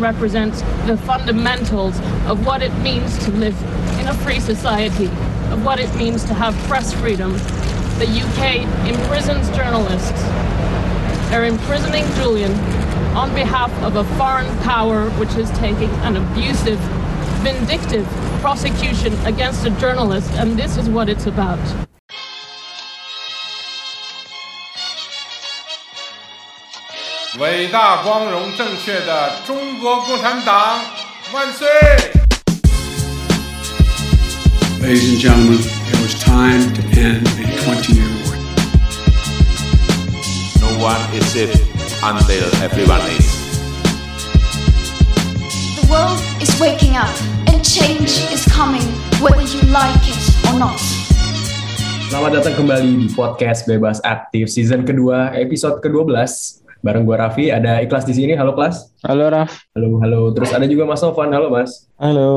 represents the fundamentals of what it means to live in a free society, of what it means to have press freedom. The UK imprisons journalists. They're imprisoning Julian on behalf of a foreign power which is taking an abusive, vindictive prosecution against a journalist, and this is what it's about. 伟大、光荣、正确的中国共产党万岁！ Ladies and gentlemen, it was time to end a 20 year war. No one is safe until everyone is. The world is waking up and change is coming whether you like it or not. Selamat datang kembali di podcast Bebas Aktif season kedua, episode ke-12. Bareng gue Raffi, ada Ikhlas di sini. Halo Kelas. Halo Raf. Halo, halo. Terus ada juga Mas Novan. Halo Mas. Halo.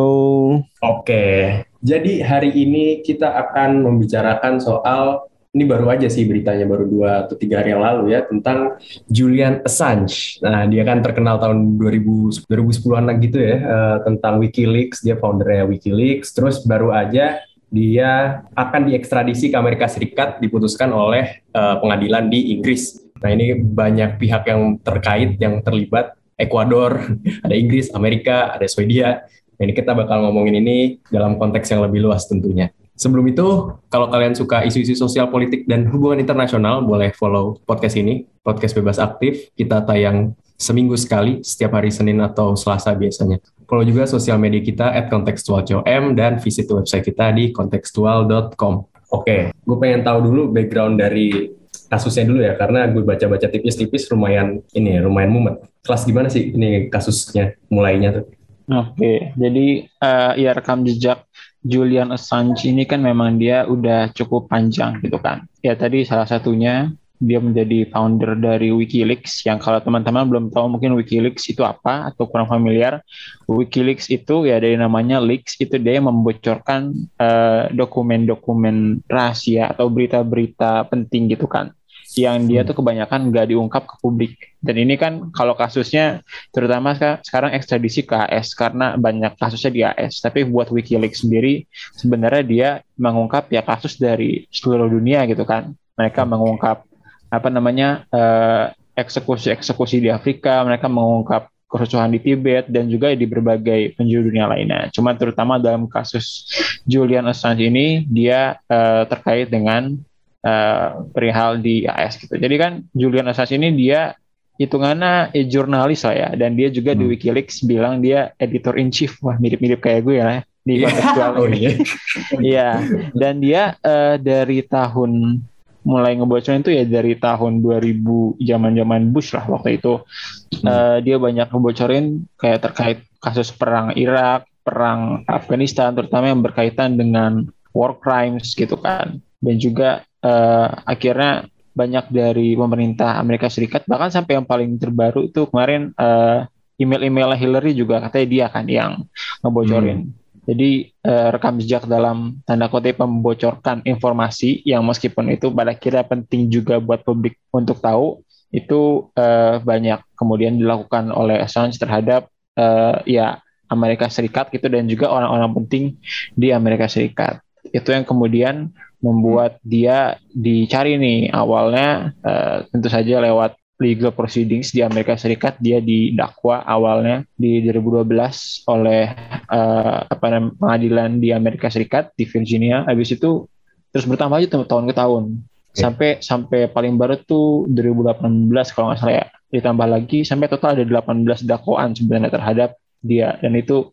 Oke, jadi hari ini kita akan membicarakan soal ini baru aja sih beritanya baru dua atau tiga hari yang lalu ya tentang Julian Assange. Nah dia kan terkenal tahun 2000 2010-an gitu ya eh, tentang WikiLeaks. Dia foundernya WikiLeaks. Terus baru aja dia akan diekstradisi ke Amerika Serikat diputuskan oleh eh, pengadilan di Inggris. Nah ini banyak pihak yang terkait yang terlibat. Ekuador, ada Inggris, Amerika, ada Swedia. Nah, ini kita bakal ngomongin ini dalam konteks yang lebih luas tentunya. Sebelum itu, kalau kalian suka isu-isu sosial politik dan hubungan internasional, boleh follow podcast ini, podcast bebas aktif. Kita tayang seminggu sekali, setiap hari Senin atau Selasa biasanya. Follow juga sosial media kita at contextual.com dan visit website kita di contextual.com. Oke, gue pengen tahu dulu background dari kasusnya dulu ya, karena gue baca-baca tipis-tipis lumayan ini ya, lumayan mumet. Kelas gimana sih ini kasusnya mulainya tuh? Oke, jadi eh, ya rekam jejak Julian Assange ini kan memang dia udah cukup panjang gitu kan. Ya tadi salah satunya dia menjadi founder dari WikiLeaks yang kalau teman-teman belum tahu mungkin WikiLeaks itu apa atau kurang familiar. WikiLeaks itu ya dari namanya leaks itu dia yang membocorkan eh, dokumen-dokumen rahasia atau berita-berita penting gitu kan yang dia tuh kebanyakan nggak diungkap ke publik. Dan ini kan kalau kasusnya terutama seka- sekarang ekstradisi ke AS karena banyak kasusnya di AS. Tapi buat WikiLeaks sendiri sebenarnya dia mengungkap ya kasus dari seluruh dunia gitu kan. Mereka mengungkap apa namanya eh, eksekusi-eksekusi di Afrika, mereka mengungkap kerusuhan di Tibet dan juga di berbagai penjuru dunia lainnya. Cuma terutama dalam kasus Julian Assange ini dia eh, terkait dengan eh, perihal di AS gitu. Jadi kan Julian Assange ini dia hitungannya eh, jurnalis lah ya dan dia juga di WikiLeaks bilang dia editor in chief. Wah, mirip-mirip kayak gue ya di kontekstual Oh ini. iya. Iya, dan dia eh, dari tahun mulai ngebocorin itu ya dari tahun 2000 zaman-zaman Bush lah waktu itu. Eh, dia banyak ngebocorin kayak terkait kasus perang Irak, perang Afghanistan terutama yang berkaitan dengan war crimes gitu kan. Dan juga eh, akhirnya banyak dari pemerintah Amerika Serikat bahkan sampai yang paling terbaru itu kemarin eh, email-email Hillary juga katanya dia kan yang ngebocorin. Jadi eh, rekam jejak dalam tanda kutip membocorkan informasi yang meskipun itu pada kira penting juga buat publik untuk tahu itu eh, banyak kemudian dilakukan oleh Assange terhadap eh, ya Amerika Serikat gitu dan juga orang-orang penting di Amerika Serikat. Itu yang kemudian membuat dia dicari nih. Awalnya eh, tentu saja lewat legal proceedings di Amerika Serikat dia didakwa awalnya di 2012 oleh eh, apa namanya pengadilan di Amerika Serikat di Virginia. Habis itu terus bertambah aja tahun ke tahun. Sampai sampai paling baru tuh 2018 kalau nggak salah ya. Ditambah lagi sampai total ada 18 dakwaan sebenarnya terhadap dia. Dan itu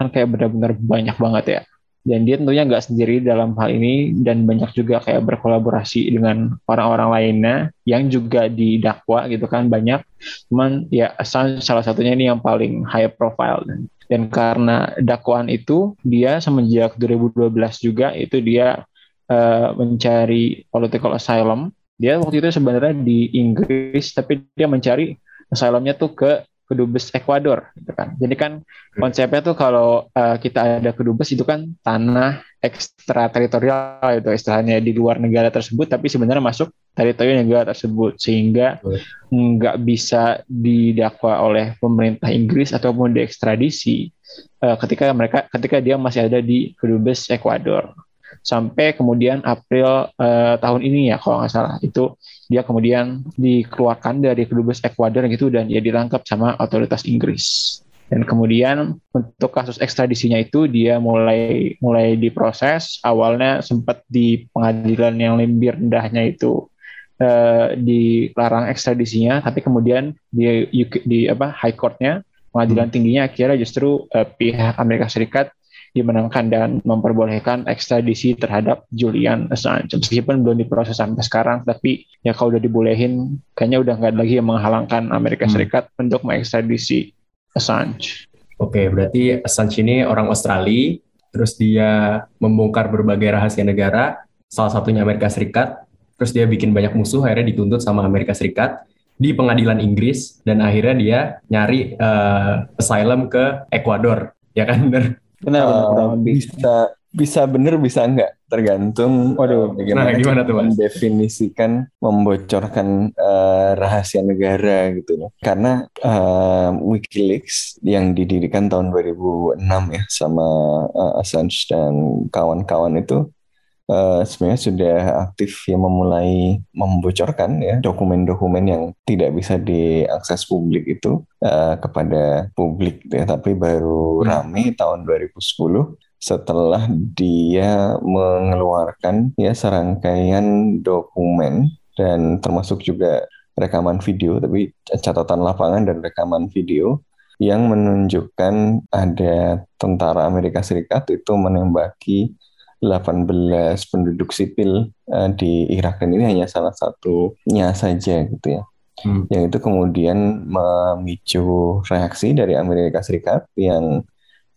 kan kayak benar-benar banyak banget ya dan dia tentunya nggak sendiri dalam hal ini dan banyak juga kayak berkolaborasi dengan orang-orang lainnya yang juga didakwa gitu kan banyak. Cuman ya Assange salah satunya ini yang paling high profile. Dan, dan karena dakwaan itu dia semenjak 2012 juga itu dia uh, mencari political asylum. Dia waktu itu sebenarnya di Inggris tapi dia mencari asylumnya tuh ke kedubes Ekuador gitu kan. Jadi kan konsepnya tuh kalau uh, kita ada kedubes itu kan tanah ekstrateritorial itu istilahnya di luar negara tersebut tapi sebenarnya masuk teritori negara tersebut sehingga nggak bisa didakwa oleh pemerintah Inggris ataupun diekstradisi uh, ketika mereka ketika dia masih ada di kedubes Ekuador sampai kemudian April uh, tahun ini ya kalau nggak salah. Itu dia kemudian dikeluarkan dari kedubes Ekuador gitu dan dia ditangkap sama otoritas Inggris. Dan kemudian untuk kasus ekstradisinya itu dia mulai mulai diproses. Awalnya sempat di pengadilan yang lebih rendahnya itu uh, dilarang ekstradisinya tapi kemudian di di apa High Courtnya pengadilan hmm. tingginya akhirnya justru uh, pihak Amerika Serikat dimenangkan dan memperbolehkan ekstradisi terhadap Julian Assange. Meskipun belum diproses sampai sekarang, tapi ya kalau udah dibolehin, kayaknya udah nggak lagi yang menghalangkan Amerika hmm. Serikat hmm. untuk mengekstradisi Assange. Oke, berarti Assange ini orang Australia, terus dia membongkar berbagai rahasia negara, salah satunya Amerika Serikat, terus dia bikin banyak musuh, akhirnya dituntut sama Amerika Serikat di pengadilan Inggris, dan akhirnya dia nyari uh, asylum ke Ekuador, ya kan bener? Benar, uh, bisa bisa bener bisa enggak? Tergantung Waduh, bagaimana nah, gimana tuh mas? mendefinisikan membocorkan uh, rahasia negara gitu loh. Karena uh, WikiLeaks yang didirikan tahun 2006 ya sama uh, Assange dan kawan-kawan itu uh, sebenarnya sudah aktif ya memulai membocorkan ya dokumen-dokumen yang tidak bisa diakses publik itu uh, kepada publik ya tapi baru hmm. rame tahun 2010 setelah dia mengeluarkan ya serangkaian dokumen dan termasuk juga rekaman video tapi catatan lapangan dan rekaman video yang menunjukkan ada tentara Amerika Serikat itu menembaki 18 penduduk sipil uh, di Irak dan ini hanya salah satunya saja gitu ya. Hmm. Yang itu kemudian memicu reaksi dari Amerika Serikat yang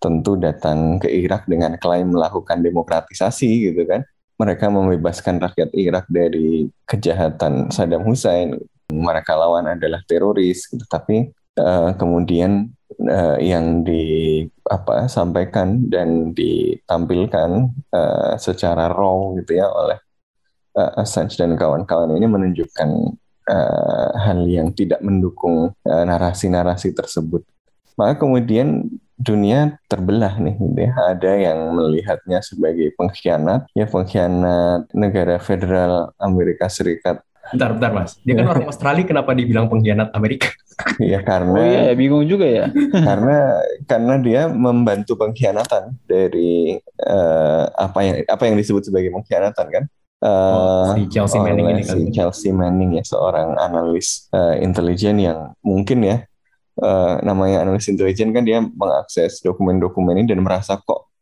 tentu datang ke Irak dengan klaim melakukan demokratisasi gitu kan. Mereka membebaskan rakyat Irak dari kejahatan Saddam Hussein. Mereka lawan adalah teroris gitu. Tapi uh, kemudian uh, yang di apa sampaikan dan ditampilkan uh, secara raw gitu ya oleh uh, Assange dan kawan-kawan ini menunjukkan uh, hal yang tidak mendukung narasi-narasi uh, tersebut. Maka kemudian dunia terbelah nih gitu ya. Ada yang melihatnya sebagai pengkhianat, ya pengkhianat negara federal Amerika Serikat Bentar, bentar mas. Dia kan orang Australia, kenapa dibilang pengkhianat Amerika? Iya karena. Oh iya, bingung juga ya. karena karena dia membantu pengkhianatan dari uh, apa yang apa yang disebut sebagai pengkhianatan kan? Uh, oh, si Chelsea Manning ini kan. Si Chelsea Manning ya seorang analis uh, intelijen yang mungkin ya uh, namanya analis intelijen kan dia mengakses dokumen-dokumen ini dan merasa kok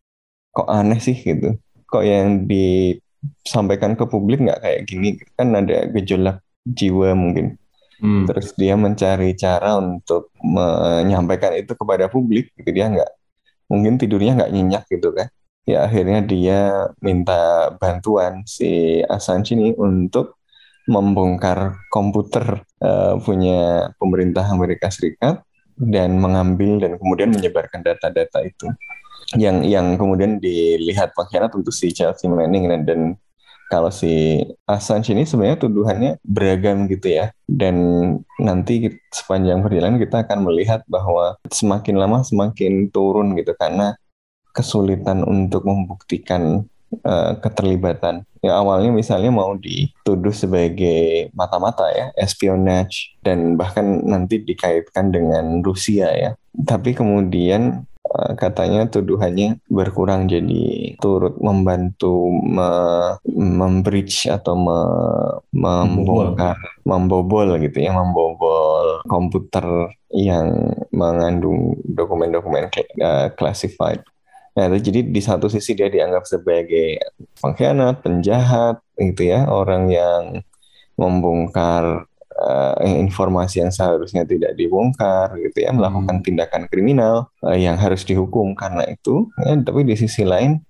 kok aneh sih gitu. Kok yang di sampaikan ke publik nggak kayak gini kan ada gejolak jiwa mungkin. Hmm. terus dia mencari cara untuk menyampaikan itu kepada publik gitu. Dia nggak mungkin tidurnya nggak nyenyak gitu kan. Ya akhirnya dia minta bantuan si Assange ini untuk membongkar komputer uh, punya pemerintah Amerika Serikat dan mengambil dan kemudian menyebarkan data-data itu yang yang kemudian dilihat pengkhianat untuk si Chelsea Manning dan, dan kalau si Assange ini sebenarnya tuduhannya beragam gitu ya. Dan nanti sepanjang perjalanan kita akan melihat bahwa semakin lama semakin turun gitu karena kesulitan untuk membuktikan uh, keterlibatan. Ya awalnya misalnya mau dituduh sebagai mata-mata ya espionage dan bahkan nanti dikaitkan dengan Rusia ya. Tapi kemudian katanya tuduhannya berkurang jadi turut membantu me, membridge atau me, membongkar membobol gitu ya membobol komputer yang mengandung dokumen-dokumen uh, classified. Nah, itu jadi di satu sisi dia dianggap sebagai pengkhianat, penjahat, gitu ya, orang yang membongkar uh, informasi yang seharusnya tidak dibongkar, gitu ya, melakukan Hmm. tindakan kriminal uh, yang harus dihukum karena itu. Ya, tapi di sisi lain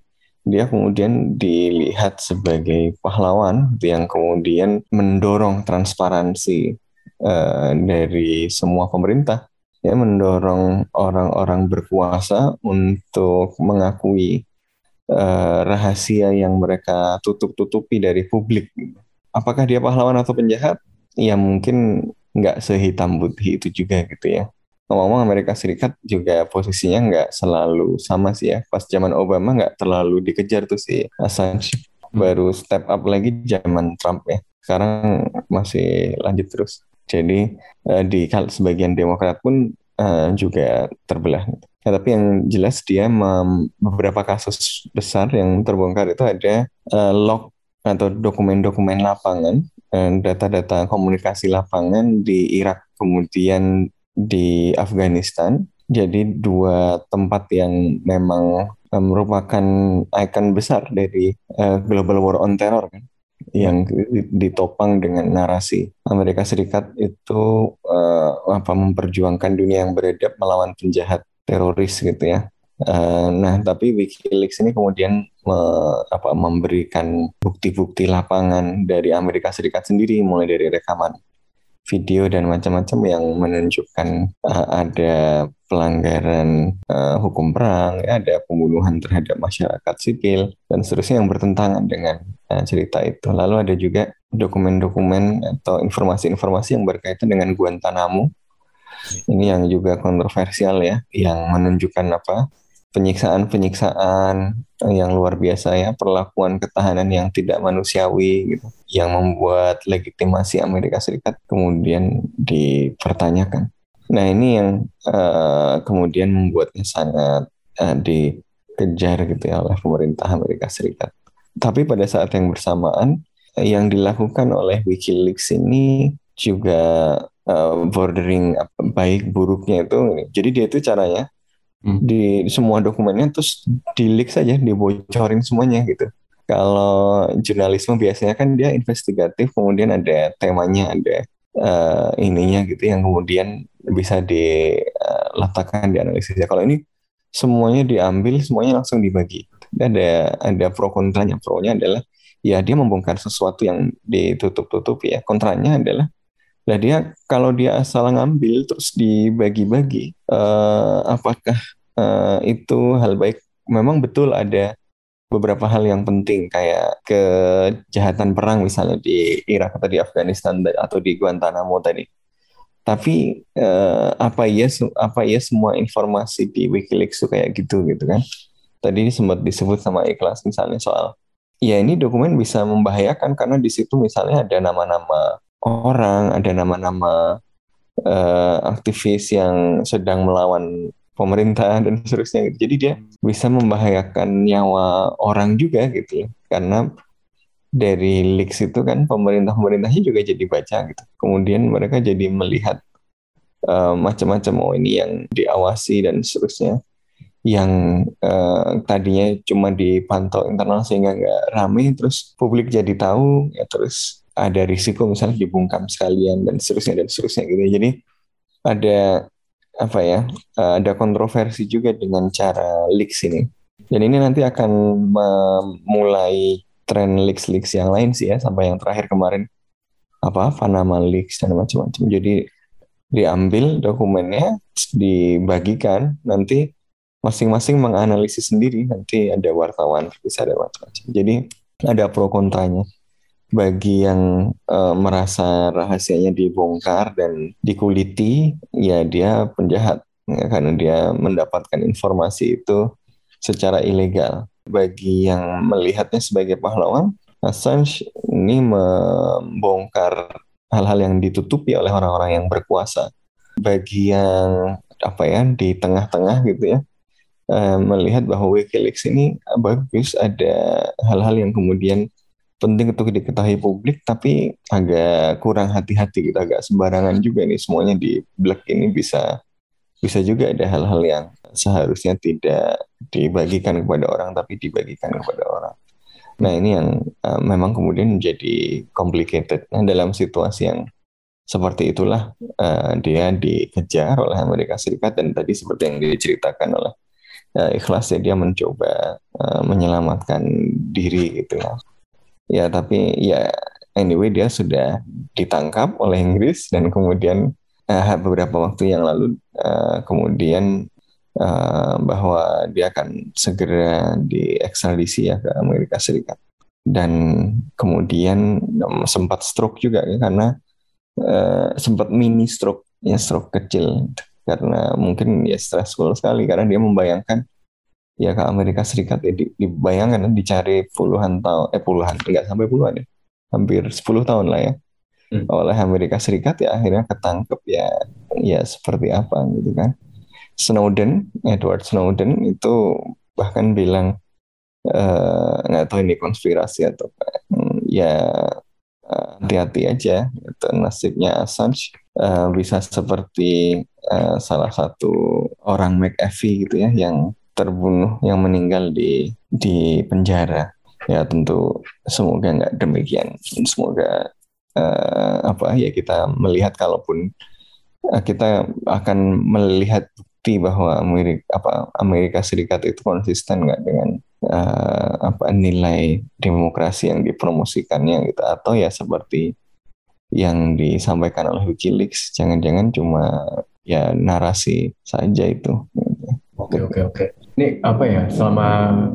dia kemudian dilihat sebagai pahlawan yang kemudian mendorong transparansi uh, dari semua pemerintah ya mendorong orang-orang berkuasa untuk mengakui uh, rahasia yang mereka tutup-tutupi dari publik. Apakah dia pahlawan atau penjahat? Ya mungkin nggak sehitam putih itu juga gitu ya. Ngomong-ngomong Amerika Serikat juga posisinya nggak selalu sama sih ya. Pas zaman Obama nggak terlalu dikejar tuh si Assange. Baru step up lagi zaman Trump ya. Sekarang masih lanjut terus. Jadi uh, di sebagian Demokrat pun uh, juga terbelah. Ya, tapi yang jelas dia beberapa kasus besar yang terbongkar itu ada uh, log atau dokumen-dokumen lapangan, data-data uh, komunikasi lapangan di Irak, kemudian di Afghanistan. Jadi dua tempat yang memang uh, merupakan ikon besar dari uh, global war on terror kan yang ditopang dengan narasi Amerika Serikat itu uh, apa memperjuangkan dunia yang beredar melawan penjahat teroris gitu ya. Uh, nah, tapi WikiLeaks ini kemudian me, apa, memberikan bukti-bukti lapangan dari Amerika Serikat sendiri, mulai dari rekaman video dan macam-macam yang menunjukkan uh, ada pelanggaran uh, hukum perang, ya, ada pembunuhan terhadap masyarakat sipil dan seterusnya yang bertentangan dengan uh, cerita itu. Lalu ada juga dokumen-dokumen atau informasi-informasi yang berkaitan dengan Guantanamo. Ini yang juga kontroversial ya, yang menunjukkan apa penyiksaan-penyiksaan yang luar biasa ya, perlakuan ketahanan yang tidak manusiawi gitu, yang membuat legitimasi Amerika Serikat kemudian dipertanyakan. Nah ini yang uh, kemudian membuatnya sangat uh, dikejar gitu ya oleh pemerintah Amerika Serikat. Tapi pada saat yang bersamaan yang dilakukan oleh WikiLeaks ini juga uh, bordering baik buruknya itu. Jadi dia itu caranya hmm. di semua dokumennya terus di leak saja, dibocorin semuanya gitu. Kalau jurnalisme biasanya kan dia investigatif, kemudian ada temanya, ada uh, ininya gitu yang kemudian bisa diletakkan di analisis. Ya kalau ini semuanya diambil, semuanya langsung dibagi. Ada ada pro kontranya. Pro-nya adalah ya dia membongkar sesuatu yang ditutup-tutup ya. Kontranya adalah Nah dia kalau dia asal ngambil terus dibagi-bagi, uh, apakah uh, itu hal baik? Memang betul ada beberapa hal yang penting kayak kejahatan perang misalnya di Irak atau di Afghanistan atau di Guantanamo tadi. Tapi uh, apa ya apa ya semua informasi di WikiLeaks itu kayak gitu gitu kan? Tadi sempat disebut sama Ikhlas misalnya soal ya ini dokumen bisa membahayakan karena di situ misalnya ada nama-nama orang, ada nama-nama uh, aktivis yang sedang melawan pemerintah dan seterusnya. Gitu. Jadi dia bisa membahayakan nyawa orang juga gitu ya. Karena dari leaks itu kan pemerintah-pemerintahnya juga jadi baca gitu. Kemudian mereka jadi melihat uh, macam-macam oh ini yang diawasi dan seterusnya yang uh, tadinya cuma dipantau internal sehingga nggak rame terus publik jadi tahu ya terus ada risiko misalnya dibungkam sekalian dan seterusnya dan seterusnya gitu. Jadi ada apa ya? Ada kontroversi juga dengan cara leaks ini. Dan ini nanti akan memulai tren leaks-leaks yang lain sih ya sampai yang terakhir kemarin apa Panama leaks dan macam-macam. Jadi diambil dokumennya, dibagikan, nanti masing-masing menganalisis sendiri. Nanti ada wartawan bisa ada macam-macam. Jadi ada pro kontranya bagi yang uh, merasa rahasianya dibongkar dan dikuliti, ya dia penjahat ya, karena dia mendapatkan informasi itu secara ilegal. Bagi yang melihatnya sebagai pahlawan, Assange ini membongkar hal-hal yang ditutupi oleh orang-orang yang berkuasa. Bagi yang apa ya di tengah-tengah gitu ya, uh, melihat bahwa WikiLeaks ini bagus, ada hal-hal yang kemudian penting untuk diketahui publik tapi agak kurang hati-hati gitu agak sembarangan juga nih semuanya di black ini bisa bisa juga ada hal-hal yang seharusnya tidak dibagikan kepada orang tapi dibagikan kepada orang. Nah ini yang uh, memang kemudian menjadi complicated. Nah dalam situasi yang seperti itulah uh, dia dikejar oleh Amerika Serikat dan tadi seperti yang diceritakan oleh uh, ikhlasnya dia mencoba uh, menyelamatkan diri gitu ya. Ya tapi ya anyway dia sudah ditangkap oleh Inggris dan kemudian uh, beberapa waktu yang lalu uh, kemudian uh, bahwa dia akan segera diekstradisi ya ke Amerika Serikat. Dan kemudian um, sempat stroke juga ya karena uh, sempat mini stroke ya stroke kecil. Karena mungkin ya stressful sekali karena dia membayangkan ya ke Amerika Serikat ya, dibayangkan dicari puluhan tahun eh puluhan enggak sampai puluhan ya hampir 10 tahun lah ya hmm. oleh Amerika Serikat ya akhirnya ketangkep ya ya seperti apa gitu kan Snowden Edward Snowden itu bahkan bilang eh, nggak uh, tahu ini konspirasi atau hmm, ya hati-hati aja gitu. nasibnya Assange uh, bisa seperti uh, salah satu orang McAfee gitu ya yang terbunuh yang meninggal di di penjara ya tentu semoga nggak demikian semoga uh, apa ya kita melihat kalaupun uh, kita akan melihat bukti bahwa Amerika apa Amerika Serikat itu konsisten nggak dengan uh, apa nilai demokrasi yang dipromosikannya gitu atau ya seperti yang disampaikan oleh WikiLeaks jangan-jangan cuma ya narasi saja itu. Oke oke oke. Ini apa ya selama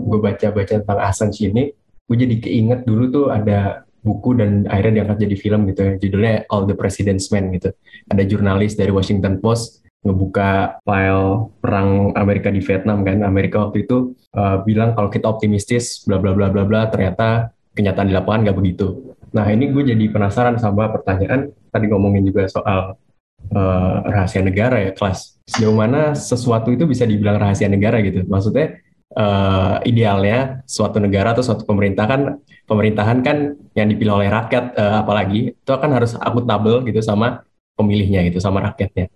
gue baca-baca tentang Assange ini, gue jadi keinget dulu tuh ada buku dan akhirnya diangkat jadi film gitu ya. Judulnya All the President's Men gitu. Ada jurnalis dari Washington Post ngebuka file perang Amerika di Vietnam kan. Amerika waktu itu uh, bilang kalau kita optimistis bla bla bla bla bla ternyata kenyataan di lapangan nggak begitu. Nah ini gue jadi penasaran sama pertanyaan. Tadi ngomongin juga soal uh, rahasia negara ya kelas sejauh mana sesuatu itu bisa dibilang rahasia negara gitu maksudnya uh, idealnya suatu negara atau suatu pemerintahan pemerintahan kan yang dipilih oleh rakyat uh, apalagi itu akan harus akuntabel gitu sama pemilihnya gitu sama rakyatnya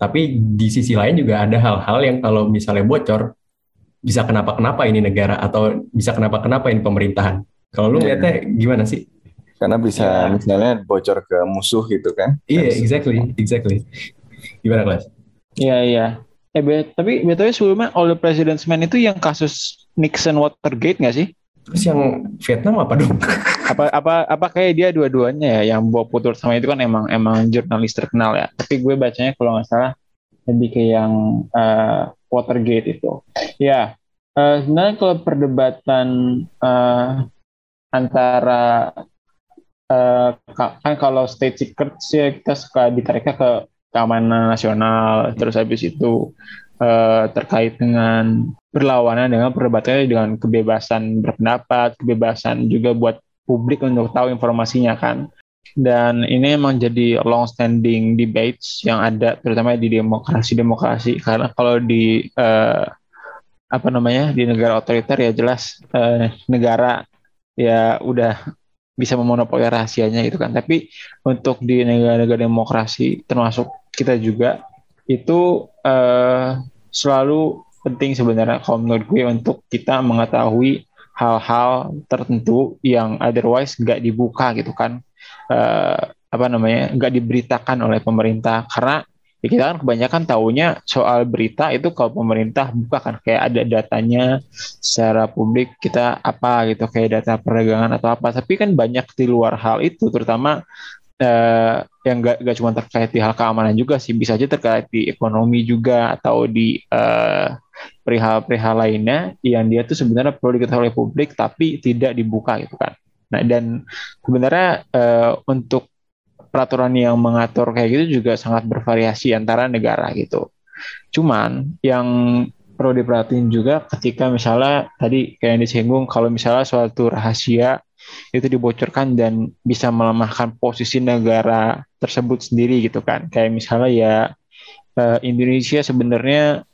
tapi di sisi lain juga ada hal-hal yang kalau misalnya bocor bisa kenapa-kenapa ini negara atau bisa kenapa-kenapa ini pemerintahan. Kalau lu yeah. lihatnya gimana sih? Karena bisa yeah. misalnya bocor ke musuh gitu kan? Iya, yeah, exactly, exactly. Gimana kelas? Iya, yeah, iya. Yeah. Eh, bet, tapi betulnya sebelumnya All the President's Men itu yang kasus Nixon Watergate nggak sih? Terus yang Vietnam apa dong? apa apa apa kayak dia dua-duanya ya yang bawa putur sama itu kan emang emang jurnalis terkenal ya. Tapi gue bacanya kalau nggak salah lebih ke yang uh, Watergate itu. Ya, uh, sebenarnya kalau perdebatan uh, antara uh, kan kalau state secrets ya kita suka ditariknya ke keamanan nasional, terus habis itu uh, terkait dengan berlawanan dengan perdebatannya dengan kebebasan berpendapat, kebebasan juga buat publik untuk tahu informasinya kan. Dan ini memang jadi long standing debates yang ada terutama di demokrasi-demokrasi karena kalau di uh, apa namanya di negara otoriter ya jelas uh, negara ya udah bisa memonopoli rahasianya gitu kan. Tapi untuk di negara-negara demokrasi termasuk kita juga itu uh, selalu penting sebenarnya kalau menurut gue untuk kita mengetahui hal-hal tertentu yang otherwise nggak dibuka gitu kan uh, apa namanya nggak diberitakan oleh pemerintah karena ya kita kan kebanyakan tahunya soal berita itu kalau pemerintah buka kan kayak ada datanya secara publik kita apa gitu kayak data perdagangan atau apa tapi kan banyak di luar hal itu terutama uh, yang gak, gak cuma terkait di hal keamanan juga sih, bisa aja terkait di ekonomi juga atau di perihal perihal-perihal lainnya yang dia tuh sebenarnya perlu diketahui oleh publik tapi tidak dibuka gitu kan. Nah dan sebenarnya uh, untuk peraturan yang mengatur kayak gitu juga sangat bervariasi antara negara gitu. Cuman yang perlu diperhatiin juga ketika misalnya tadi kayak yang disinggung kalau misalnya suatu rahasia itu dibocorkan dan bisa melemahkan posisi negara tersebut sendiri gitu kan. Kayak misalnya ya uh, Indonesia sebenarnya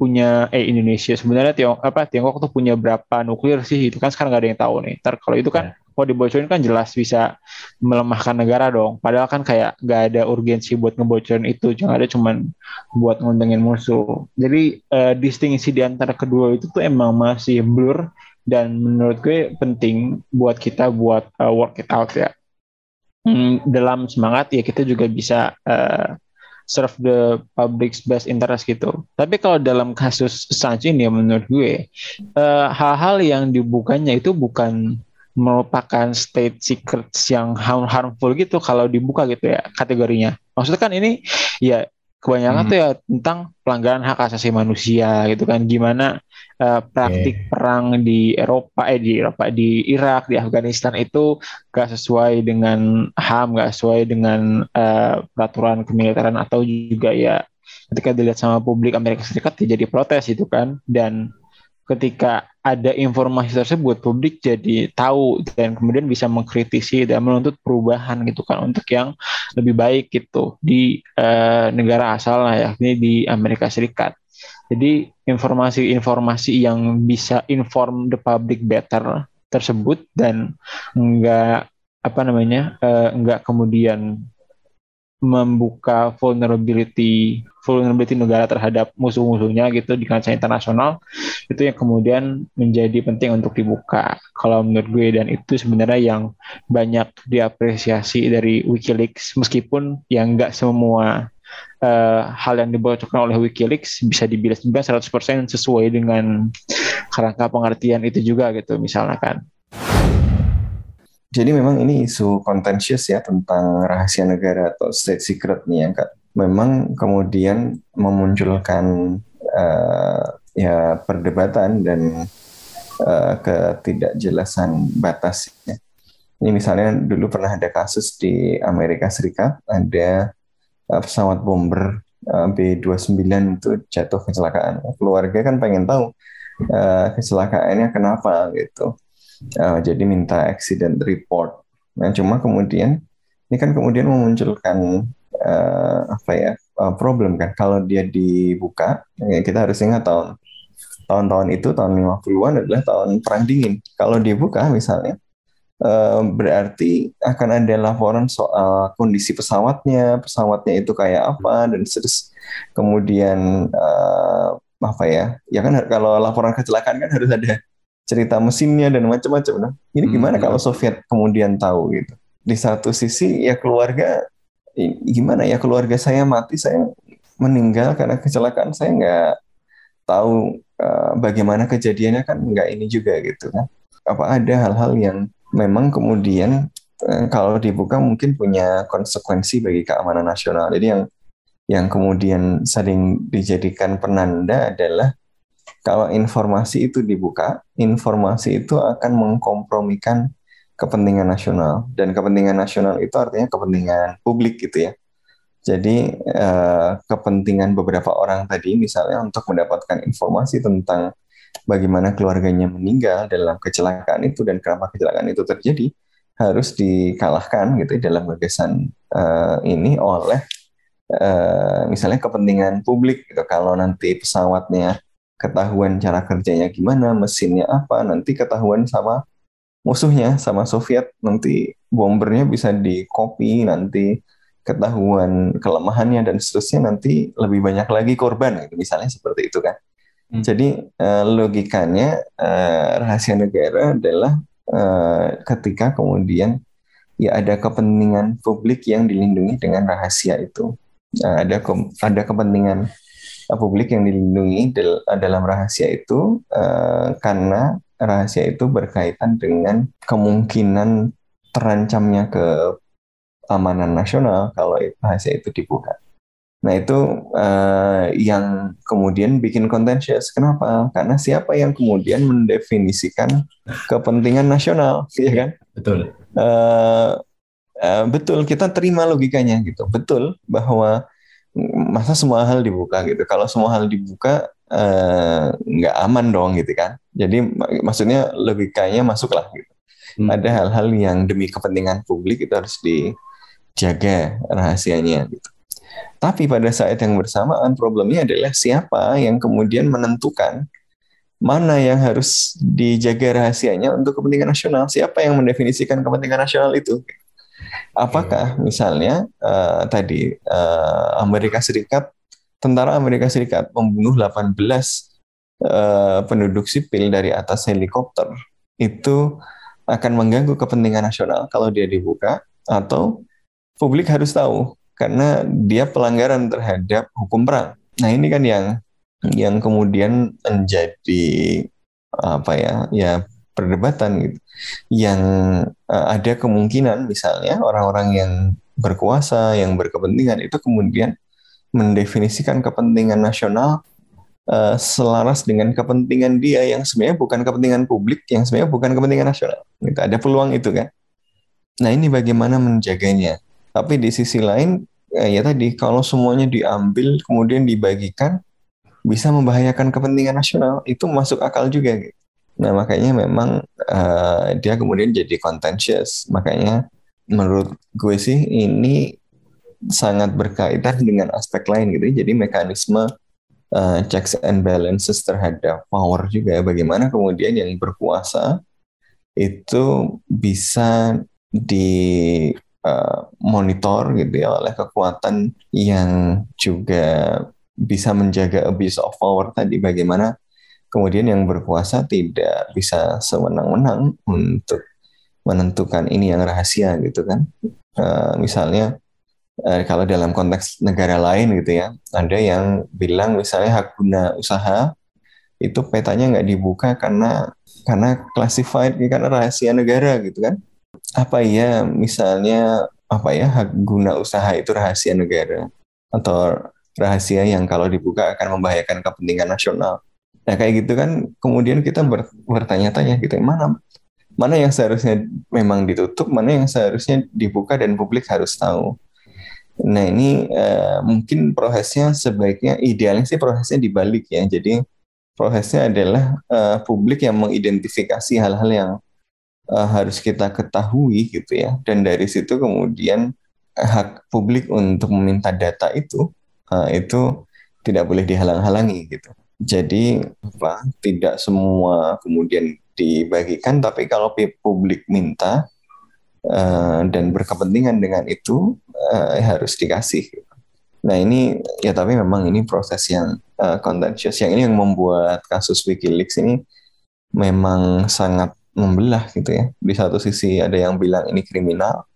punya eh Indonesia sebenarnya Tiongkok apa Tiongkok tuh punya berapa nuklir sih itu kan sekarang nggak ada yang tahu nih. Ntar kalau itu kan kalau dibocorin kan jelas bisa melemahkan negara dong. Padahal kan kayak nggak ada urgensi buat ngebocorin itu, cuma ada cuman buat nguntungin musuh. Jadi uh, distingsi di antara kedua itu tuh emang masih blur dan menurut gue penting buat kita buat uh, work it out ya. Hmm, dalam semangat ya kita juga bisa uh, serve the public's best interest gitu. Tapi kalau dalam kasus Assange ini ya menurut gue hal-hal uh, yang dibukanya itu bukan merupakan state secrets yang harmful gitu kalau dibuka gitu ya kategorinya. Maksudnya kan ini ya kebanyakan hmm. tuh ya tentang pelanggaran hak asasi manusia gitu kan gimana uh, praktik okay. perang di Eropa eh di Eropa di Irak di Afghanistan itu gak sesuai dengan HAM gak sesuai dengan uh, peraturan kemiliteran atau juga ya ketika dilihat sama publik Amerika Serikat ya jadi protes itu kan dan ketika ada informasi tersebut publik jadi tahu dan kemudian bisa mengkritisi dan menuntut perubahan gitu kan untuk yang lebih baik gitu di uh, negara asal lah yakni di Amerika Serikat. Jadi informasi-informasi yang bisa inform the public better tersebut dan enggak apa namanya uh, enggak kemudian membuka vulnerability vulnerability negara terhadap musuh-musuhnya gitu di kancah internasional itu yang kemudian menjadi penting untuk dibuka. Kalau menurut gue dan itu sebenarnya yang banyak diapresiasi dari WikiLeaks meskipun yang nggak semua uh, hal yang dibocorkan oleh WikiLeaks bisa dibilang 100% sesuai dengan kerangka pengertian itu juga gitu misalnya kan jadi memang ini isu contentious ya tentang rahasia negara atau state secret nih yang memang kemudian memunculkan uh, ya perdebatan dan uh, ketidakjelasan batasnya. Ini misalnya dulu pernah ada kasus di Amerika Serikat ada uh, pesawat bomber uh, B29 itu jatuh kecelakaan. Keluarga kan pengen tahu uh, kecelakaannya kenapa gitu uh, jadi minta accident report. Nah, cuma kemudian ini kan kemudian memunculkan uh, apa ya uh, problem kan kalau dia dibuka ya kita harus ingat tahun tahun-tahun itu tahun 50-an adalah tahun perang dingin. Kalau dibuka misalnya berarti akan ada laporan soal kondisi pesawatnya, pesawatnya itu kayak apa dan terus kemudian apa ya? Ya kan kalau laporan kecelakaan kan harus ada cerita mesinnya dan macam-macam. Nah, ini hmm, gimana hmm. kalau Soviet kemudian tahu gitu? Di satu sisi ya keluarga gimana ya keluarga saya mati, saya meninggal karena kecelakaan, saya nggak tahu uh, bagaimana kejadiannya kan nggak ini juga gitu kan. Apa ada hal-hal yang memang kemudian uh, kalau dibuka mungkin punya konsekuensi bagi keamanan nasional. Jadi yang yang kemudian sering dijadikan penanda adalah kalau informasi itu dibuka, informasi itu akan mengkompromikan kepentingan nasional dan kepentingan nasional itu artinya kepentingan publik gitu ya. Jadi eh, kepentingan beberapa orang tadi misalnya untuk mendapatkan informasi tentang bagaimana keluarganya meninggal dalam kecelakaan itu dan kenapa kecelakaan itu terjadi harus dikalahkan gitu dalam gagasan eh, ini oleh eh, misalnya kepentingan publik gitu. Kalau nanti pesawatnya ketahuan cara kerjanya gimana, mesinnya apa, nanti ketahuan sama musuhnya, sama Soviet, nanti bombernya bisa di copy, nanti ketahuan kelemahannya dan seterusnya nanti lebih banyak lagi korban gitu misalnya seperti itu kan. Hmm. Jadi uh, logikanya uh, rahasia negara adalah uh, ketika kemudian ya ada kepentingan publik yang dilindungi dengan rahasia itu. Nah, ada ke ada kepentingan publik yang dilindungi dalam rahasia itu uh, karena rahasia itu berkaitan dengan kemungkinan terancamnya ke keamanan nasional kalau rahasia itu dibuka. Nah itu uh, yang kemudian bikin contentious. Kenapa? Karena siapa yang kemudian mendefinisikan kepentingan nasional, ya kan? Betul. Uh, uh, betul kita terima logikanya gitu. Betul bahwa masa semua hal dibuka gitu kalau semua hal dibuka eh, nggak uh, aman dong gitu kan jadi mak maksudnya logikanya masuklah gitu hmm. ada hal-hal yang demi kepentingan publik itu harus dijaga rahasianya gitu tapi pada saat yang bersamaan problemnya adalah siapa yang kemudian menentukan mana yang harus dijaga rahasianya untuk kepentingan nasional? Siapa yang mendefinisikan kepentingan nasional itu? Apakah misalnya uh, tadi uh, Amerika Serikat, tentara Amerika Serikat membunuh 18 uh, penduduk sipil dari atas helikopter itu akan mengganggu kepentingan nasional kalau dia dibuka atau publik harus tahu karena dia pelanggaran terhadap hukum perang. Nah ini kan yang yang kemudian menjadi apa ya ya perdebatan gitu. Yang uh, ada kemungkinan misalnya orang-orang yang berkuasa yang berkepentingan itu kemudian mendefinisikan kepentingan nasional uh, selaras dengan kepentingan dia yang sebenarnya bukan kepentingan publik yang sebenarnya bukan kepentingan nasional. Gitu ada peluang itu kan. Nah ini bagaimana menjaganya? Tapi di sisi lain eh, ya tadi kalau semuanya diambil kemudian dibagikan bisa membahayakan kepentingan nasional itu masuk akal juga gitu. Nah makanya memang uh, dia kemudian jadi contentious. Makanya menurut gue sih ini sangat berkaitan dengan aspek lain gitu. Jadi mekanisme uh, checks and balances terhadap power juga. Bagaimana kemudian yang berkuasa itu bisa di uh, monitor gitu ya oleh kekuatan yang juga bisa menjaga abuse of power tadi bagaimana kemudian yang berkuasa tidak bisa sewenang-wenang untuk menentukan ini yang rahasia gitu kan. Uh, misalnya uh, kalau dalam konteks negara lain gitu ya ada yang bilang misalnya hak guna usaha itu petanya nggak dibuka karena karena classified karena rahasia negara gitu kan. Apa ya misalnya apa ya hak guna usaha itu rahasia negara? Atau rahasia yang kalau dibuka akan membahayakan kepentingan nasional. Nah kayak gitu kan kemudian kita ber, bertanya-tanya gitu mana mana yang seharusnya memang ditutup, mana yang seharusnya dibuka dan publik harus tahu. Nah ini uh, mungkin prosesnya sebaiknya idealnya sih prosesnya dibalik ya. Jadi prosesnya adalah uh, publik yang mengidentifikasi hal-hal yang uh, harus kita ketahui gitu ya. Dan dari situ kemudian hak publik untuk meminta data itu uh, itu tidak boleh dihalang-halangi gitu. Jadi apa tidak semua kemudian dibagikan, tapi kalau publik minta uh, dan berkepentingan dengan itu uh, harus dikasih. Nah ini ya tapi memang ini proses yang uh, contentious. Yang ini yang membuat kasus WikiLeaks ini memang sangat membelah gitu ya. Di satu sisi ada yang bilang ini kriminal,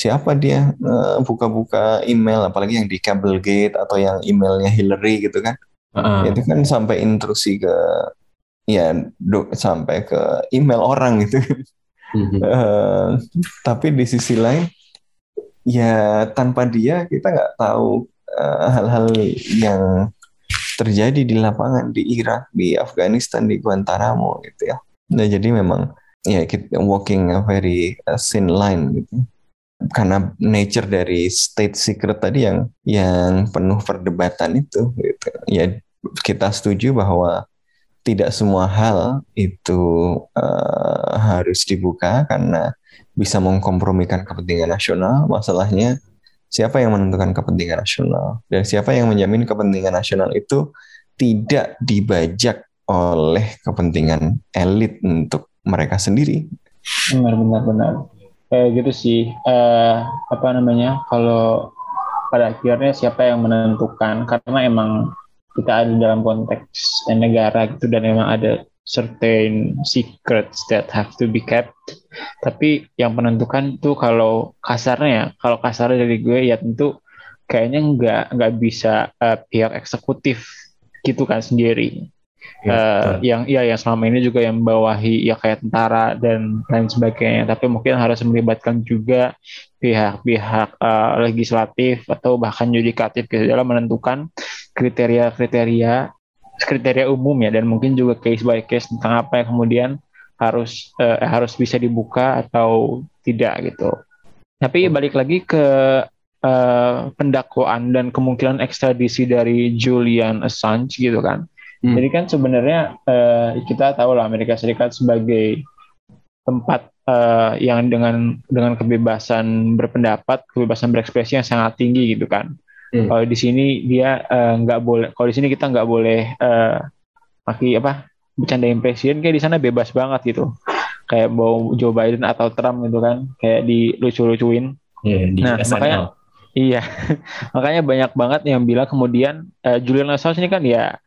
siapa dia eh, buka-buka email apalagi yang di Cablegate atau yang emailnya Hillary gitu kan uh-uh. itu kan sampai intrusi ke ya do, sampai ke email orang gitu uh-huh. uh, tapi di sisi lain ya tanpa dia kita nggak tahu uh, hal-hal yang terjadi di lapangan di Irak di Afghanistan di Guantanamo gitu ya nah jadi memang ya kita walking a very uh, thin line gitu karena nature dari state secret tadi yang yang penuh perdebatan itu gitu. ya kita setuju bahwa tidak semua hal itu uh, harus dibuka karena bisa mengkompromikan kepentingan nasional. Masalahnya siapa yang menentukan kepentingan nasional? Dan siapa yang menjamin kepentingan nasional itu tidak dibajak oleh kepentingan elit untuk mereka sendiri? Benar benar benar kayak gitu sih. Uh, apa namanya kalau pada akhirnya siapa yang menentukan? Karena emang kita ada dalam konteks negara gitu dan emang ada certain secrets that have to be kept. Tapi yang menentukan tuh kalau kasarnya ya kalau kasarnya dari gue ya tentu kayaknya nggak nggak bisa uh, pihak eksekutif gitu kan sendiri ya, uh, yang ya yang selama ini juga yang bawahi ya kayak tentara dan lain sebagainya. Tapi mungkin harus melibatkan juga pihak-pihak uh, legislatif atau bahkan yudikatif gitu dalam menentukan kriteria-kriteria kriteria umum ya. Dan mungkin juga case by case tentang apa yang kemudian harus uh, harus bisa dibuka atau tidak gitu. Tapi balik lagi ke uh, pendakwaan dan kemungkinan ekstradisi dari Julian Assange gitu kan Hmm. Jadi kan sebenarnya uh, kita tahu lah Amerika Serikat sebagai tempat uh, yang dengan dengan kebebasan berpendapat, kebebasan berekspresi yang sangat tinggi gitu kan. Hmm. Kalau di sini dia nggak uh, boleh, kalau di sini kita nggak boleh uh, maki apa bercandain presiden kayak di sana bebas banget gitu kayak mau Joe Biden atau Trump gitu kan kayak dilucu-lucuin di Nah, SNL. makanya- Iya, makanya banyak banget yang bilang kemudian eh, Julian Assange ini kan ya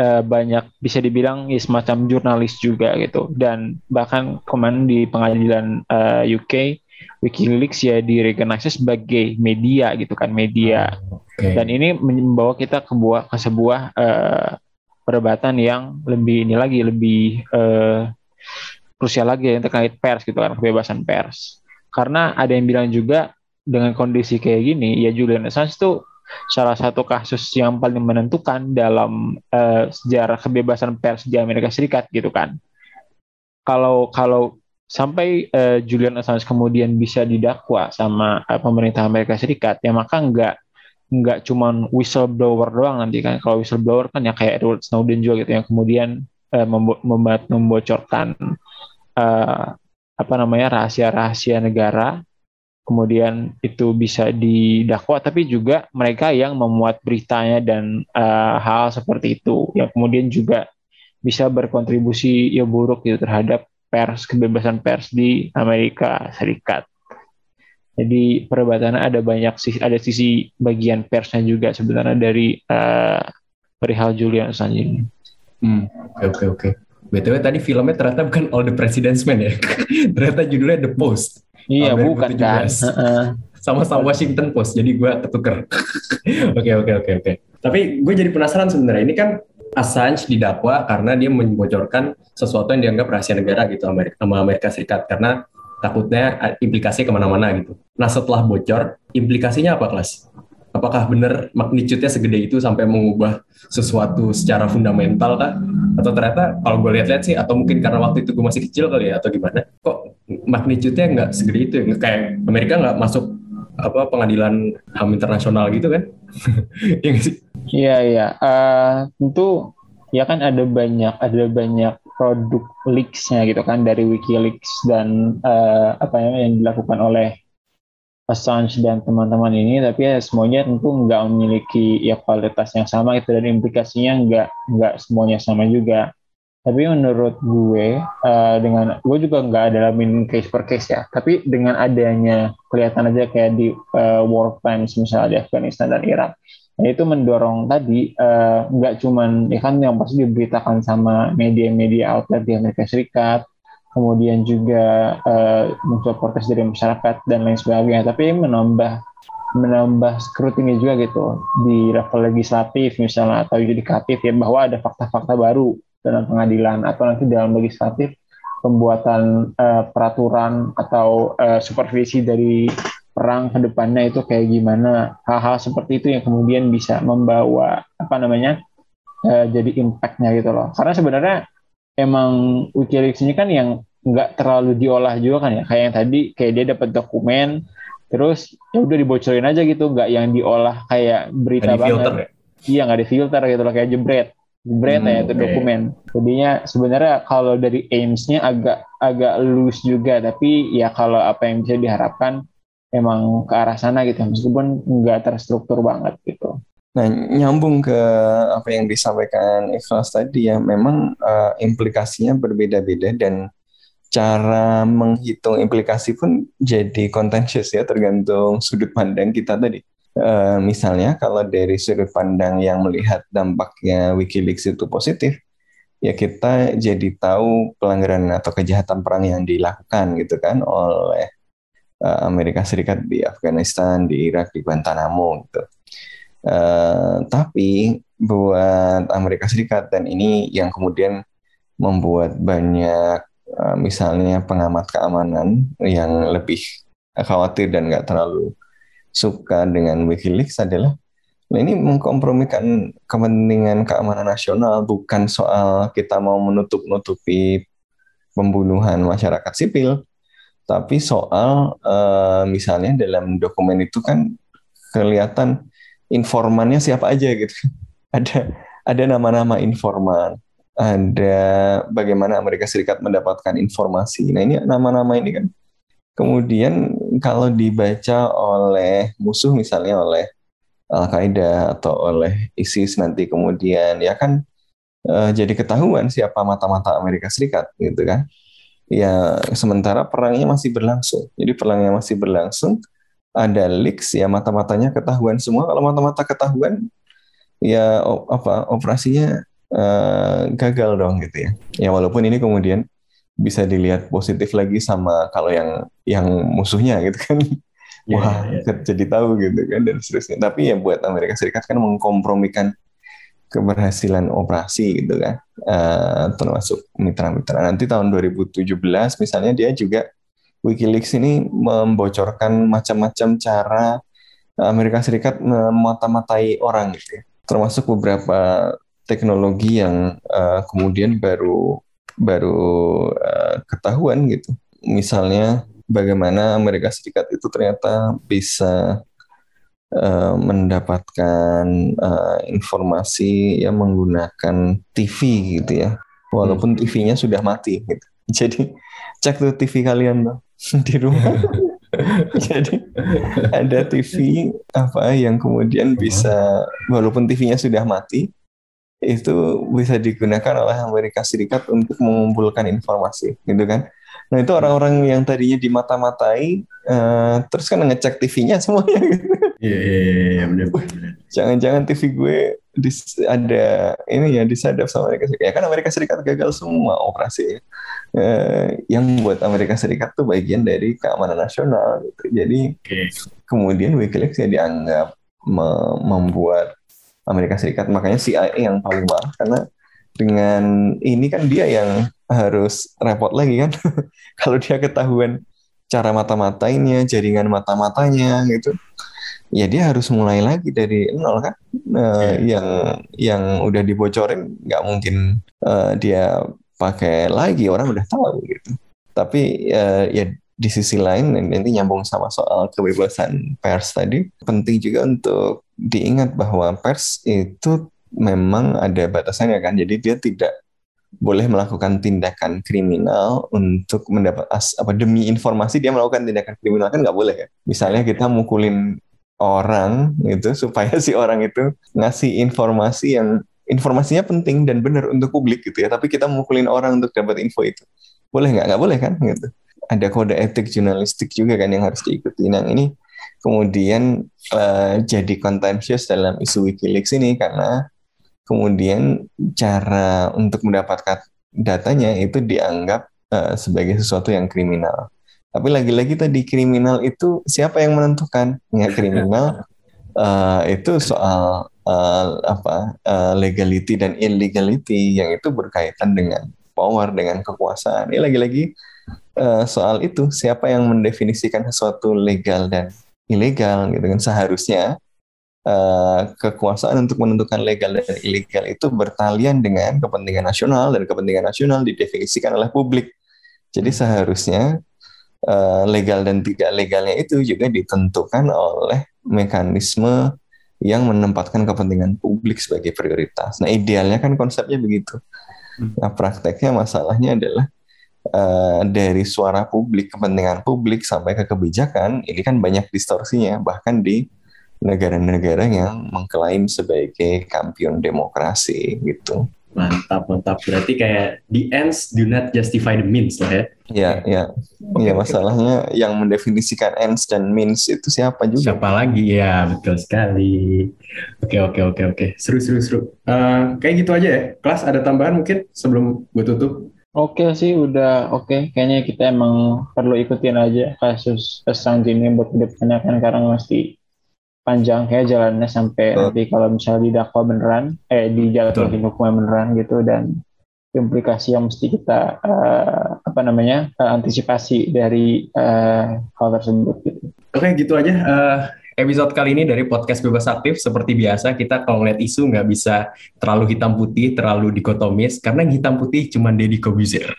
eh, banyak bisa dibilang ya, semacam jurnalis juga gitu. Dan bahkan kemarin di pengadilan eh, UK WikiLeaks ya direcognize sebagai media gitu kan media. Oke. dan ini membawa kita ke buah ke sebuah eh, perdebatan yang lebih ini lagi lebih eh, krusial lagi yang terkait pers gitu kan kebebasan pers. Karena ada yang bilang juga dengan kondisi kayak gini ya Julian Assange itu salah satu kasus yang paling menentukan dalam eh, sejarah kebebasan pers di Amerika Serikat gitu kan. Kalau kalau sampai eh, Julian Assange kemudian bisa didakwa sama eh, pemerintah Amerika Serikat ya maka nggak nggak cuman whistleblower doang nanti kan. Kalau whistleblower kan ya kayak Edward Snowden juga gitu yang kemudian eh, membo- membocorkan eh, apa namanya rahasia-rahasia negara kemudian itu bisa didakwa tapi juga mereka yang memuat beritanya dan eh, hal seperti itu yang kemudian juga bisa berkontribusi ya buruk gitu terhadap pers kebebasan pers di Amerika Serikat. Jadi perdebatannya ada banyak sisi ada sisi bagian persnya juga sebenarnya dari eh, perihal Julian Assange ini. Hmm, oke oke oke. BTW tadi filmnya ternyata bukan All the President's Men ya. ternyata judulnya The Post. Iya Tahun bukan kan? 2017. Heeh. Sama-sama Washington Post. Jadi gue ketuker. Oke oke oke oke. Tapi gue jadi penasaran sebenarnya. Ini kan Assange didakwa karena dia membocorkan sesuatu yang dianggap rahasia negara gitu Amerika, sama Amerika Serikat karena takutnya implikasinya ke mana-mana gitu. Nah setelah bocor, implikasinya apa kelas? Apakah benar magnitude-nya segede itu sampai mengubah sesuatu secara fundamental kah? Atau ternyata kalau gue lihat-lihat sih, atau mungkin karena waktu itu gue masih kecil kali ya, atau gimana? Kok magnitude-nya nggak segede itu ya? Kayak Amerika nggak masuk apa pengadilan HAM internasional gitu kan? Iya sih? Iya iya. Eh, tentu ya kan ada banyak ada banyak produk leaks-nya gitu kan dari WikiLeaks dan eh, apa namanya yang dilakukan oleh Assange dan teman-teman ini tapi ya semuanya tentu nggak memiliki ya kualitas yang sama itu dan implikasinya nggak nggak semuanya sama juga tapi menurut gue eh, dengan gue juga nggak dalamin case per case ya. Tapi dengan adanya kelihatan aja kayak di eh, war crimes misalnya di Afghanistan dan Irak. Nah, itu mendorong tadi eh, nggak cuman ya kan yang pasti diberitakan sama media-media outlet di Amerika Serikat, kemudian juga eh, muncul protes dari masyarakat dan lain sebagainya, tapi menambah menambah scrutiny juga gitu di level legislatif misalnya atau yudikatif ya bahwa ada fakta-fakta baru dalam pengadilan atau nanti dalam legislatif pembuatan eh, peraturan atau eh, supervisi dari perang ke depannya itu kayak gimana. Hal-hal seperti itu yang kemudian bisa membawa apa namanya eh, jadi impactnya gitu loh. Karena sebenarnya emang WikiLeaks ini kan yang nggak terlalu diolah juga kan ya. Kayak yang tadi kayak dia dapat dokumen terus ya udah dibocorin aja gitu. Nggak yang diolah kayak berita di-filter banget. ya? iya nggak difilter gitu loh kayak jebret jebret Hmm, ya itu oke. dokumen jadinya sebenarnya kalau dari aims-nya agak agak loose juga tapi ya kalau apa yang bisa diharapkan emang ke arah sana gitu meskipun nggak terstruktur banget gitu Nah, nyambung ke apa yang disampaikan Ikhlas tadi ya, memang eh, implikasinya berbeda-beda dan cara menghitung implikasi pun jadi contentious ya, tergantung sudut pandang kita tadi. Eh, misalnya kalau dari sudut pandang yang melihat dampaknya WikiLeaks itu positif, ya kita jadi tahu pelanggaran atau kejahatan perang yang dilakukan gitu kan oleh eh, Amerika Serikat di Afghanistan, di Irak, di Guantanamo gitu. Eh, tapi buat Amerika Serikat dan ini yang kemudian membuat banyak eh, misalnya pengamat keamanan yang lebih khawatir dan nggak terlalu suka dengan WikiLeaks adalah nah ini mengkompromikan kepentingan keamanan nasional bukan soal kita mau menutup-nutupi pembunuhan masyarakat sipil tapi soal eh, misalnya dalam dokumen itu kan kelihatan informannya siapa aja gitu. Ada ada nama-nama informan, ada bagaimana Amerika Serikat mendapatkan informasi. Nah, ini nama-nama ini kan kemudian kalau dibaca oleh musuh misalnya oleh Al-Qaeda atau oleh ISIS nanti kemudian ya kan uh, jadi ketahuan siapa mata-mata Amerika Serikat gitu kan. Ya sementara perangnya masih berlangsung. Jadi perangnya masih berlangsung, ada leaks ya mata-matanya ketahuan semua. Kalau mata-mata ketahuan ya apa operasinya uh, gagal dong gitu ya. Ya walaupun ini kemudian bisa dilihat positif lagi sama kalau yang yang musuhnya gitu kan. Yeah, Wah, yeah. jadi tahu gitu kan dan seterusnya. Tapi ya buat Amerika Serikat kan mengkompromikan keberhasilan operasi gitu kan uh, termasuk mitra-mitra nanti tahun 2017 misalnya dia juga WikiLeaks ini membocorkan macam-macam cara Amerika Serikat memata-matai orang gitu ya termasuk beberapa teknologi yang uh, kemudian baru baru uh, ketahuan gitu misalnya bagaimana Amerika Serikat itu ternyata bisa uh, mendapatkan uh, informasi yang menggunakan TV gitu ya, walaupun hmm. TV-nya sudah mati gitu. Jadi cek tuh TV kalian tuh di rumah. Jadi ada TV apa yang kemudian bisa walaupun TV-nya sudah mati itu bisa digunakan oleh Amerika Serikat untuk mengumpulkan informasi gitu kan. Nah itu orang-orang yang tadinya dimata-matai uh, terus kan ngecek TV-nya semuanya gitu. Iya, benar Jangan-jangan TV gue ada ini ya disadap sama Amerika Serikat. Ya kan Amerika Serikat gagal semua operasi. Uh, yang buat Amerika Serikat tuh bagian dari keamanan nasional gitu. Jadi okay. kemudian WikiLeaks ya dianggap me membuat Amerika Serikat. Makanya CIA yang paling marah karena dengan ini kan dia yang harus repot lagi kan. Kalau dia ketahuan cara mata-matainya jaringan mata-matanya gitu ya dia harus mulai lagi dari nol kan. Uh, yang yang udah dibocorin nggak mungkin uh, dia pakai lagi. Orang udah tahu gitu. Tapi uh, ya di sisi lain nanti nyambung sama soal kebebasan pers tadi penting juga untuk diingat bahwa pers itu memang ada batasannya kan. Jadi dia tidak boleh melakukan tindakan kriminal untuk mendapat as, apa demi informasi dia melakukan tindakan kriminal kan nggak boleh ya. Misalnya kita mukulin orang itu supaya si orang itu ngasih informasi yang informasinya penting dan benar untuk publik gitu ya. Tapi kita mukulin orang untuk dapat info itu. Boleh nggak? Nggak boleh kan? Gitu. Ada kode etik jurnalistik juga kan yang harus diikuti. Nah ini kemudian uh, jadi contentious dalam isu WikiLeaks ini karena kemudian cara untuk mendapatkan datanya itu dianggap uh, sebagai sesuatu yang kriminal. Tapi lagi-lagi tadi kriminal itu siapa yang menentukan? Ya kriminal uh, itu soal uh, apa uh, legality dan illegality yang itu berkaitan dengan power dengan kekuasaan. Ini lagi-lagi uh, soal itu siapa yang mendefinisikan sesuatu legal dan ilegal gitu kan seharusnya uh, kekuasaan untuk menentukan legal dan ilegal itu bertalian dengan kepentingan nasional dan kepentingan nasional didefinisikan oleh publik. Jadi seharusnya uh, legal dan tidak legalnya itu juga ditentukan oleh mekanisme yang menempatkan kepentingan publik sebagai prioritas. Nah idealnya kan konsepnya begitu. Hmm. Nah prakteknya masalahnya adalah uh, dari suara publik, kepentingan publik sampai ke kebijakan, ini kan banyak distorsinya, bahkan di negara-negara yang mengklaim sebagai kampion demokrasi gitu. Mantap, mantap. Berarti kayak the ends do not justify the means lah ya. Iya, iya. Iya, masalahnya yang mendefinisikan ends dan means itu siapa juga? Siapa lagi? Ya, betul sekali. Oke, oke, oke, oke. Seru, seru, seru. Uh, kayak gitu aja ya. Kelas ada tambahan mungkin sebelum gue tutup? Oke sih, udah oke. Okay. Kayaknya kita emang perlu ikutin aja kasus Sang ini buat ke depannya kan karena masih panjang kayak jalannya sampai Betul. nanti kalau misalnya didakwa beneran, eh dijatuhin hukuman beneran gitu dan implikasi yang mesti kita uh, apa namanya uh, antisipasi dari uh, hal tersebut gitu. Oke gitu aja uh, episode kali ini dari podcast bebas aktif seperti biasa kita kalau ngeliat isu nggak bisa terlalu hitam putih terlalu dikotomis karena hitam putih cuma Deddy Kobuzer.